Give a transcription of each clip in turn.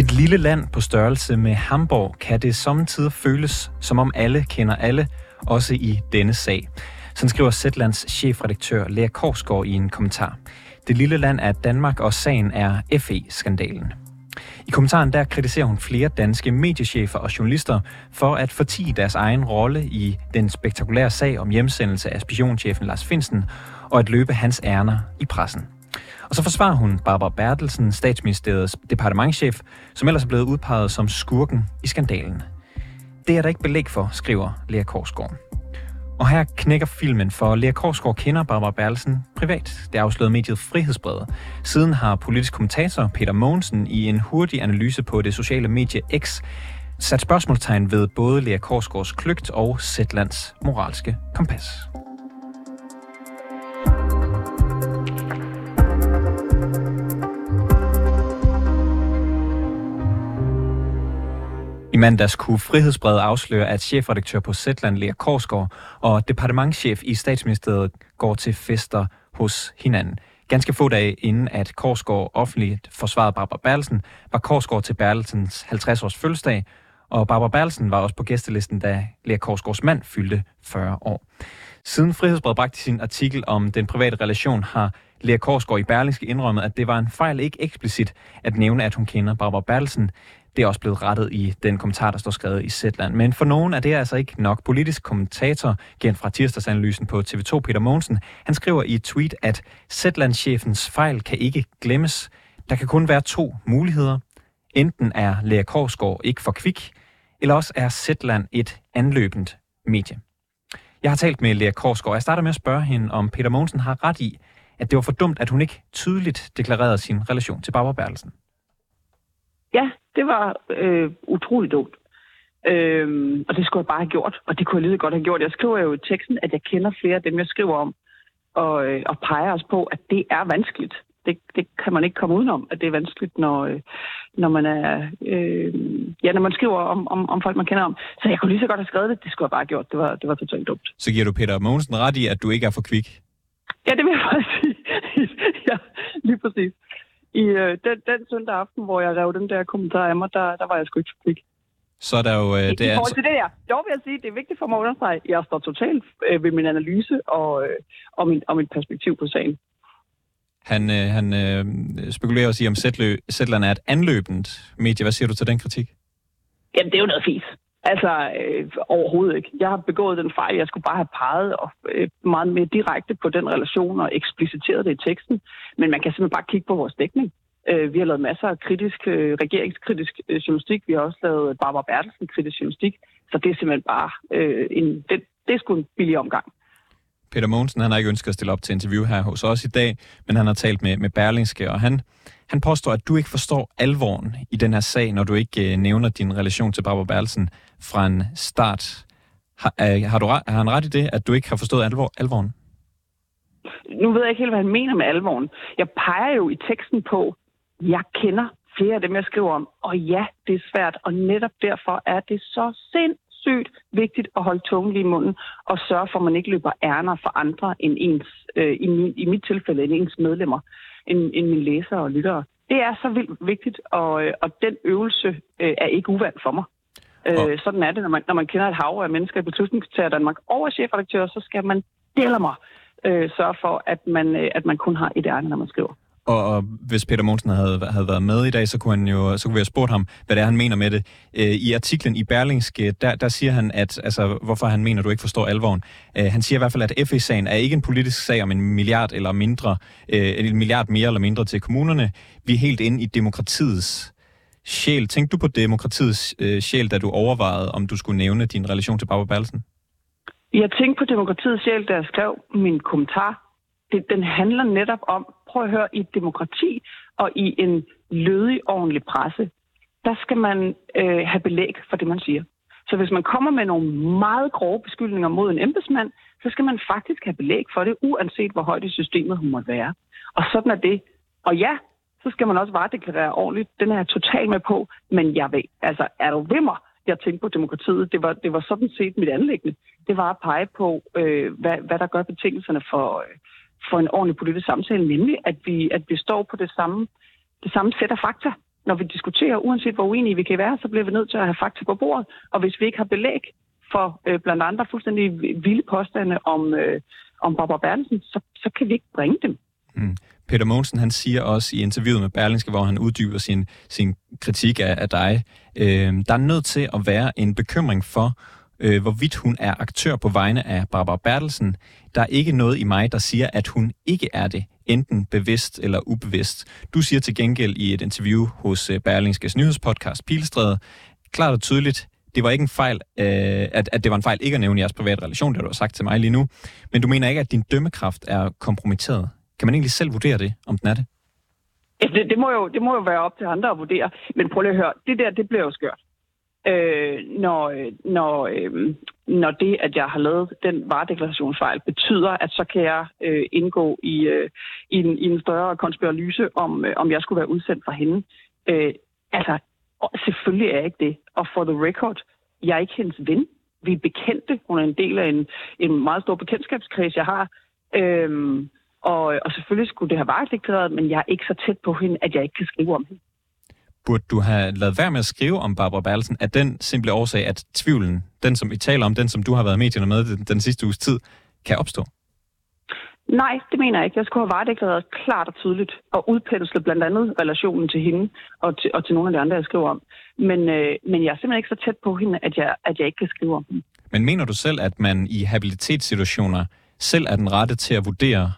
I et lille land på størrelse med Hamburg kan det samtidig føles, som om alle kender alle, også i denne sag. Sådan skriver Zetlands chefredaktør Lea Korsgaard i en kommentar. Det lille land er Danmark, og sagen er FE-skandalen. I kommentaren der kritiserer hun flere danske mediechefer og journalister for at fortige deres egen rolle i den spektakulære sag om hjemsendelse af spionchefen Lars Finsen og at løbe hans ærner i pressen. Og så forsvarer hun Barbara Bertelsen, statsministeriets departementchef, som ellers er blevet udpeget som skurken i skandalen. Det er der ikke belæg for, skriver Lea Korsgaard. Og her knækker filmen, for Lea Korsgaard kender Barbara Bertelsen privat. Det afslørede mediet Frihedsbrevet. Siden har politisk kommentator Peter Mogensen i en hurtig analyse på det sociale medie X sat spørgsmålstegn ved både Lea Korsgaards kløgt og Sætlands moralske kompas. Mandags kunne Frihedsbrevet afsløre, at chefredaktør på Zetland, Lea Korsgaard, og departementschef i statsministeriet går til fester hos hinanden. Ganske få dage inden, at Korsgaard offentligt forsvarede Barbara Berlsen, var Korsgaard til Berlsens 50-års fødselsdag, og Barbara Berlsen var også på gæstelisten, da Lea Korsgaards mand fyldte 40 år. Siden Frihedsbrevet bragte sin artikel om den private relation, har Lea Korsgaard i Berlingske indrømmet, at det var en fejl ikke eksplicit at nævne, at hun kender Barbara Berlsen. Det er også blevet rettet i den kommentar, der står skrevet i Zetland. Men for nogen er det altså ikke nok. Politisk kommentator, gen fra tirsdagsanalysen på TV2, Peter Mogensen, han skriver i et tweet, at Zetland-chefens fejl kan ikke glemmes. Der kan kun være to muligheder. Enten er Lea Korsgaard ikke for kvik, eller også er Zetland et anløbent medie. Jeg har talt med Lea Korsgaard. Jeg starter med at spørge hende, om Peter Mogensen har ret i, at det var for dumt, at hun ikke tydeligt deklarerede sin relation til Barbara Bertelsen. Ja, det var øh, utroligt dumt. Øhm, og det skulle jeg bare have gjort, og det kunne jeg lige godt have gjort. Jeg skriver jo i teksten, at jeg kender flere af dem, jeg skriver om, og, øh, og peger os på, at det er vanskeligt. Det, det kan man ikke komme udenom, at det er vanskeligt, når, øh, når man er øh, ja, når man skriver om, om, om folk, man kender om. Så jeg kunne lige så godt have skrevet det. Det skulle jeg bare have gjort. Det var, det var totalt dumt. Så giver du Peter Mogensen ret i, at du ikke er for kvik? Ja, det vil jeg faktisk sige. ja, lige præcis i øh, den, den søndag aften, hvor jeg rev den der kommentar af mig, der, der var jeg sgu ikke så Så er der jo... Øh, det I, I forhold til det der, dog vil jeg sige, det er vigtigt for mig at understrege, jeg står totalt øh, ved min analyse og, øh, og, min, og mit perspektiv på sagen. Han, øh, han øh, spekulerer også i, om Zetland er et anløbent medie. Hvad siger du til den kritik? Jamen, det er jo noget fis. Altså, øh, overhovedet ikke. Jeg har begået den fejl. Jeg skulle bare have peget og, øh, meget mere direkte på den relation og ekspliciteret det i teksten. Men man kan simpelthen bare kigge på vores dækning. Øh, vi har lavet masser af kritisk, øh, regeringskritisk øh, journalistik. Vi har også lavet Barbara Bertelsen kritisk journalistik. Så det er simpelthen bare øh, en, det, det er sgu en billig omgang. Peter Mogensen, han har ikke ønsket at stille op til interview her hos os i dag, men han har talt med, med Berlingske, og han, han påstår, at du ikke forstår alvoren i den her sag, når du ikke øh, nævner din relation til Barbara Berlsen fra en start. Har, øh, har, du, har han ret i det, at du ikke har forstået alvor, alvoren? Nu ved jeg ikke helt, hvad han mener med alvoren. Jeg peger jo i teksten på, jeg kender flere af dem, jeg skriver om. Og ja, det er svært, og netop derfor er det så sindssygt vigtigt at holde tungen lige i munden og sørge for, at man ikke løber ærner for andre end ens, øh, i, min, i mit tilfælde, end ens medlemmer, end, end mine læsere og lyttere. Det er så vildt vigtigt, og, øh, og den øvelse øh, er ikke uvandt for mig. Øh, sådan er det, når man, når man kender et hav af mennesker i beslutningstager Danmark over chefredaktør, så skal man dele mig øh, sørge for, at man, øh, at man kun har et ærne, når man skriver. Og, og hvis Peter Monsen havde, havde været med i dag, så kunne, han jo, så kunne vi have spurgt ham, hvad det er, han mener med det. Øh, I artiklen i Berlingske, øh, der, der siger han, at altså, hvorfor han mener, du ikke forstår alvoren. Øh, han siger i hvert fald, at FE-sagen er ikke en politisk sag om en milliard eller mindre, øh, en milliard mere eller mindre til kommunerne. Vi er helt inde i demokratiets sjæl. Tænkte du på demokratiets øh, sjæl, da du overvejede, om du skulle nævne din relation til Barbara Berlsen? Jeg tænkte på demokratiets sjæl, da jeg skrev min kommentar. Det, den handler netop om, prøv at høre, i et demokrati og i en lødig, ordentlig presse, der skal man øh, have belæg for det, man siger. Så hvis man kommer med nogle meget grove beskyldninger mod en embedsmand, så skal man faktisk have belæg for det, uanset hvor højt i systemet hun måtte være. Og sådan er det. Og ja, så skal man også varedeklarere ordentligt. Den er jeg totalt med på, men jeg ved, altså er du ved mig? Jeg tænkte på demokratiet. Det var, det var sådan set mit anlæggende. Det var at pege på, øh, hvad, hvad der gør betingelserne for, øh, for en ordentlig politisk samtale, nemlig at vi, at vi står på det samme, det samme sæt af fakta. Når vi diskuterer, uanset hvor uenige vi kan være, så bliver vi nødt til at have fakta på bordet. Og hvis vi ikke har belæg for øh, blandt andre fuldstændig vilde påstande om, øh, om Barbara Bertelsen, så, så kan vi ikke bringe dem. Mm. Peter Mogensen, han siger også i interviewet med Berlingske, hvor han uddyber sin, sin kritik af, af dig, øh, der er nødt til at være en bekymring for, øh, hvorvidt hun er aktør på vegne af Barbara Bertelsen. Der er ikke noget i mig, der siger, at hun ikke er det, enten bevidst eller ubevidst. Du siger til gengæld i et interview hos øh, Berlingskes nyhedspodcast Pilstræde, klart og tydeligt, det var ikke en fejl, øh, at, at det var en fejl ikke at nævne jeres private relation, det du har sagt til mig lige nu. Men du mener ikke, at din dømmekraft er kompromitteret. Kan man egentlig selv vurdere det, om den er det? Det, det, må jo, det må jo være op til andre at vurdere. Men prøv lige at høre, det der, det bliver jo skørt. Øh, når, øh, når, øh, når det, at jeg har lavet den varedeklarationsfejl, betyder, at så kan jeg øh, indgå i, øh, i, en, i en større konspiralyse, om, øh, om jeg skulle være udsendt fra hende. Øh, altså, selvfølgelig er jeg ikke det. Og for the record, jeg er ikke hendes ven. Vi er bekendte. Hun er en del af en, en meget stor bekendtskabskreds, jeg har. Øh, og, og selvfølgelig skulle det have varedeklareret, men jeg er ikke så tæt på hende, at jeg ikke kan skrive om hende. Burde du have lavet være med at skrive om Barbara Bertelsen af den simple årsag, at tvivlen, den som vi taler om, den som du har været medierne med den, den sidste uges tid, kan opstå? Nej, det mener jeg ikke. Jeg skulle have varedeklareret klart og tydeligt og udpenslet blandt andet relationen til hende og til, og til nogle af de andre, jeg skriver om. Men, øh, men jeg er simpelthen ikke så tæt på hende, at jeg, at jeg ikke kan skrive om hende. Men mener du selv, at man i habilitetssituationer selv er den rette til at vurdere,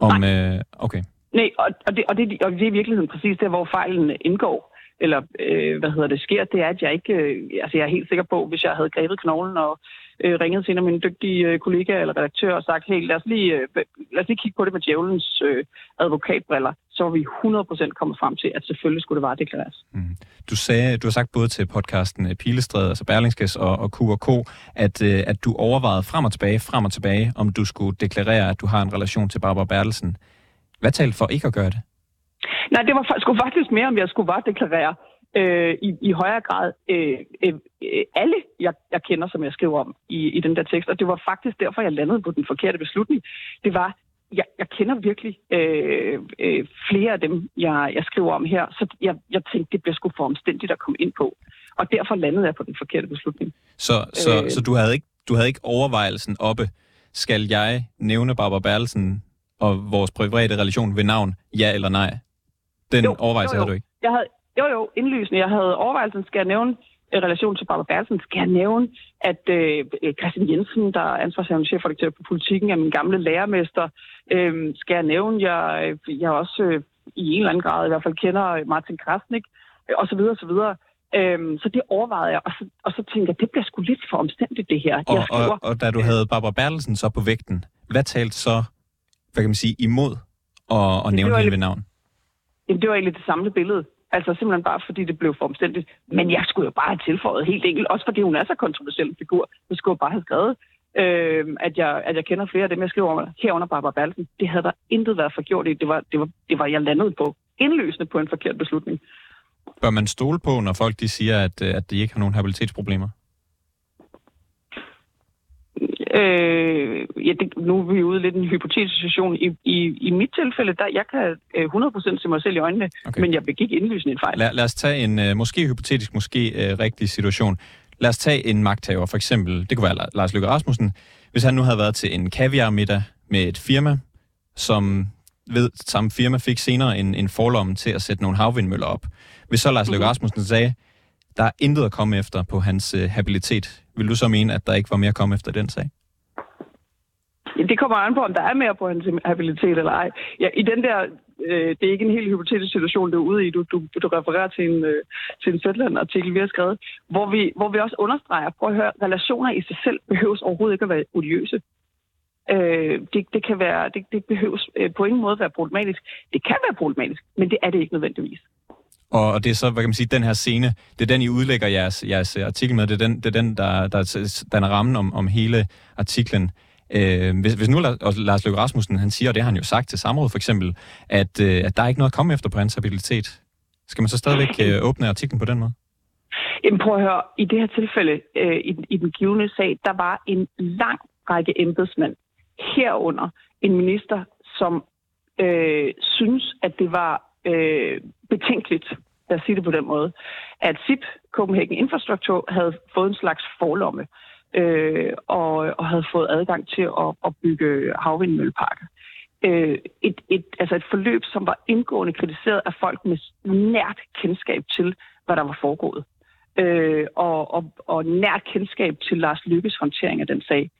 om, Nej. Øh, okay. Nej, og, og, det, og, det, og det er i virkeligheden præcis der, hvor fejlen indgår, eller øh, hvad hedder det, sker, det er, at jeg ikke, øh, altså jeg er helt sikker på, hvis jeg havde grebet knoglen og øh, ringet til en af mine dygtige øh, kollegaer eller redaktør og sagt, hey, lad os lige, øh, lad os lige kigge på det med djævelens øh, advokatbriller, så var vi 100% kommet frem til, at selvfølgelig skulle det bare deklareres. Mm. Mm-hmm. Du, sagde, du har sagt både til podcasten øh, Pilestræd, altså Berlingskes og, og Q&K, at, øh, at du overvejede frem og tilbage, frem og tilbage, om du skulle deklarere, at du har en relation til Barbara Bertelsen. Hvad talte for ikke at gøre det? Nej, det var sgu faktisk mere, om jeg skulle bare deklarere øh, i, i højere grad øh, øh, alle, jeg, jeg kender, som jeg skriver om i, i den der tekst. Og det var faktisk derfor, jeg landede på den forkerte beslutning. Det var, jeg, jeg kender virkelig øh, øh, flere af dem, jeg, jeg skriver om her, så jeg, jeg tænkte, det bliver sgu for omstændigt at komme ind på. Og derfor landede jeg på den forkerte beslutning. Så, så, øh, så du, havde ikke, du havde ikke overvejelsen oppe, skal jeg nævne Barbara Bertelsen og vores private relation ved navn, ja eller nej? Den jo, overvejelse jo, jo. havde du ikke? Jeg havde, jo, jo, indlysende. Jeg havde overvejelsen, skal jeg nævne i relation til Barbara Bertelsen, skal jeg nævne, at øh, Christian Jensen, der er ansvarshavende chefredaktør på politikken, er min gamle lærermester. Øh, skal jeg nævne, jeg, jeg også øh, i en eller anden grad i hvert fald kender Martin Krasnik, øh, og så videre, og så videre. Øhm, så det overvejede jeg, og så, og så tænkte jeg, det bliver sgu lidt for omstændigt, det her. Og, jeg skriver, og, og da du havde Barbara Bertelsen så på vægten, hvad talte så, hvad kan man sige, imod at, at nævne hende ved navn? Jamen, det var egentlig det samlede billede. Altså simpelthen bare fordi det blev for omstændigt. Men jeg skulle jo bare have tilføjet helt enkelt, også fordi hun er så kontroversiel en figur. Så skulle jeg bare have skrevet, øh, at, jeg, at jeg kender flere af dem, jeg skriver om herunder Barbara Balsen. Det havde der intet været forgjort i. Det var, det var, det var jeg landet på. Indløsende på en forkert beslutning. Bør man stole på, når folk de siger, at, at de ikke har nogen habilitetsproblemer? Øh, ja, det, nu er vi ude lidt en hypotetisk situation. I, i, I mit tilfælde, der jeg kan øh, 100% se mig selv i øjnene, okay. men jeg begik indlysende en fejl. Lad, lad os tage en øh, måske hypotetisk, måske øh, rigtig situation. Lad os tage en magthaver, for eksempel, det kunne være Lars Løkke Rasmussen, hvis han nu havde været til en kaviar-middag med et firma, som ved samme firma fik senere en, en forlomme til at sætte nogle havvindmøller op. Hvis så Lars Løkke mhm. Rasmussen sagde, der er intet at komme efter på hans øh, habilitet, vil du så mene, at der ikke var mere at komme efter den sag? Det kommer an på, om der er mere på hans habilitet eller ej. Ja, I den der, øh, det er ikke en helt hypotetisk situation, du er ude i. Du, du, du refererer til en, øh, til en Zetland-artikel, vi har skrevet, hvor vi, hvor vi også understreger, prøv at høre, relationer i sig selv behøves overhovedet ikke at være odiøse. Øh, det, det, kan være, det, det behøves øh, på ingen måde være problematisk. Det kan være problematisk, men det er det ikke nødvendigvis. Og det er så, hvad kan man sige, den her scene, det er den, I udlægger jeres, jeres artikel med, det er den, det er den der, der danner rammen om, om hele artiklen. Øh, hvis, hvis nu Lars Løkke Rasmussen, han siger, og det har han jo sagt til samrådet for eksempel, at, øh, at der er ikke noget at komme efter på hans habilitet, skal man så stadigvæk øh, åbne artiklen på den måde? Jamen prøv at høre, i det her tilfælde, øh, i, i den givende sag, der var en lang række embedsmænd herunder en minister, som øh, synes, at det var øh, betænkeligt, lad os sige det på den måde, at SIP, Copenhagen Infrastructure, havde fået en slags forlomme øh, og, og havde fået adgang til at, at bygge havvindmølleparker. Øh, et, et, altså et forløb, som var indgående kritiseret af folk med nært kendskab til, hvad der var foregået. Øh, og, og, og nært kendskab til Lars Lykkes håndtering af den sag.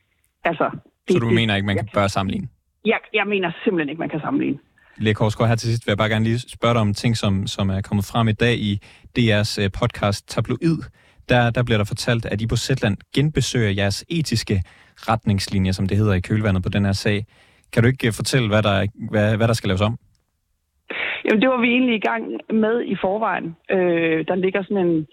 Altså, det, Så du mener ikke, man kan bør sammenligne? Jeg, jeg mener simpelthen ikke, man kan sammenligne. Lea Korsgaard, her til sidst vil jeg bare gerne lige spørge dig om ting, som, som er kommet frem i dag i DR's øh, podcast Tabloid. Der, der bliver der fortalt, at I på Zetland genbesøger jeres etiske retningslinjer, som det hedder i kølvandet på den her sag. Kan du ikke øh, fortælle, hvad der, hvad, hvad der skal laves om? Jamen, det var vi egentlig i gang med i forvejen. Øh, der ligger sådan en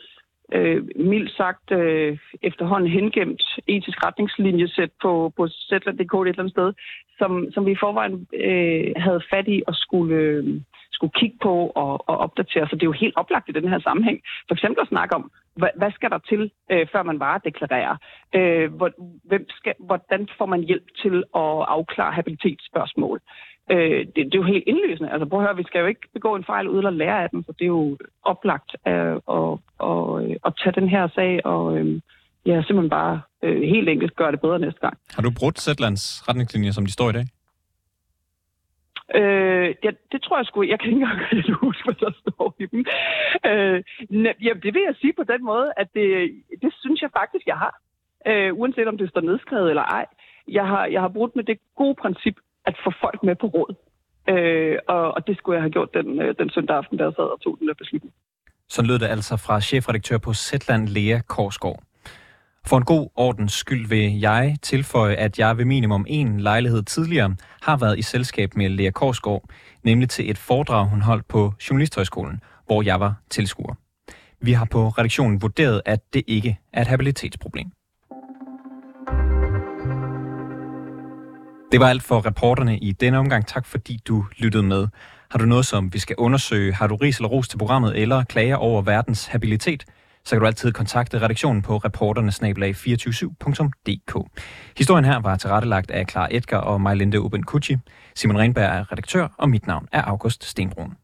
øh, mildt sagt øh, efterhånden hengemt etisk retningslinjesæt på, på Zetland.dk et eller andet sted, som, som vi i forvejen øh, havde fat i og skulle, øh, skulle kigge på og, og opdatere. Så det er jo helt oplagt i den her sammenhæng. For eksempel at snakke om, hvad, hvad skal der til, øh, før man varedeklarerer? Øh, hvor, hvem skal, hvordan får man hjælp til at afklare habilitetsspørgsmål? Øh, det, det er jo helt indlysende. Altså prøv at høre, vi skal jo ikke begå en fejl uden at lære af den, så det er jo oplagt øh, at, at, at tage den her sag og øh, ja, simpelthen bare øh, helt enkelt gøre det bedre næste gang. Har du brugt Zetlands retningslinjer, som de står i dag? Øh, ja, det tror jeg sgu. Jeg kan ikke engang huske, hvad der står i dem. Øh, jamen, det vil jeg sige på den måde, at det, det synes jeg faktisk, jeg har. Øh, uanset om det står nedskrevet eller ej. Jeg har, jeg har brugt med det gode princip at få folk med på råd. Øh, og, og det skulle jeg have gjort den, øh, den søndag aften, da jeg sad og tog den der beslutning. Så lød det altså fra chefredaktør på Zetland, Lea Korsgaard. For en god ordens skyld vil jeg tilføje, at jeg ved minimum en lejlighed tidligere har været i selskab med Lea Korsgaard, nemlig til et foredrag, hun holdt på Journalisthøjskolen, hvor jeg var tilskuer. Vi har på redaktionen vurderet, at det ikke er et habilitetsproblem. Det var alt for reporterne i denne omgang. Tak fordi du lyttede med. Har du noget, som vi skal undersøge, har du ris eller ros til programmet, eller klager over verdens habilitet, så kan du altid kontakte redaktionen på reporternesnabelag247.dk. Historien her var tilrettelagt af Clara Edgar og Majlinde Uben Kucci. Simon Renberg er redaktør, og mit navn er August Stenbrun.